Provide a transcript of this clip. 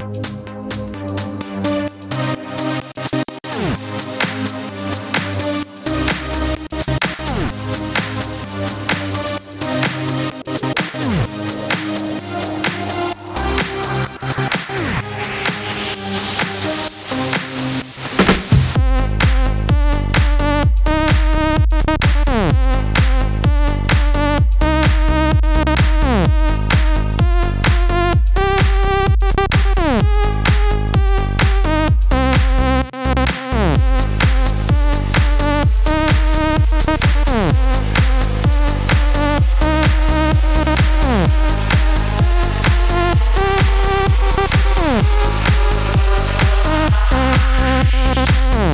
Música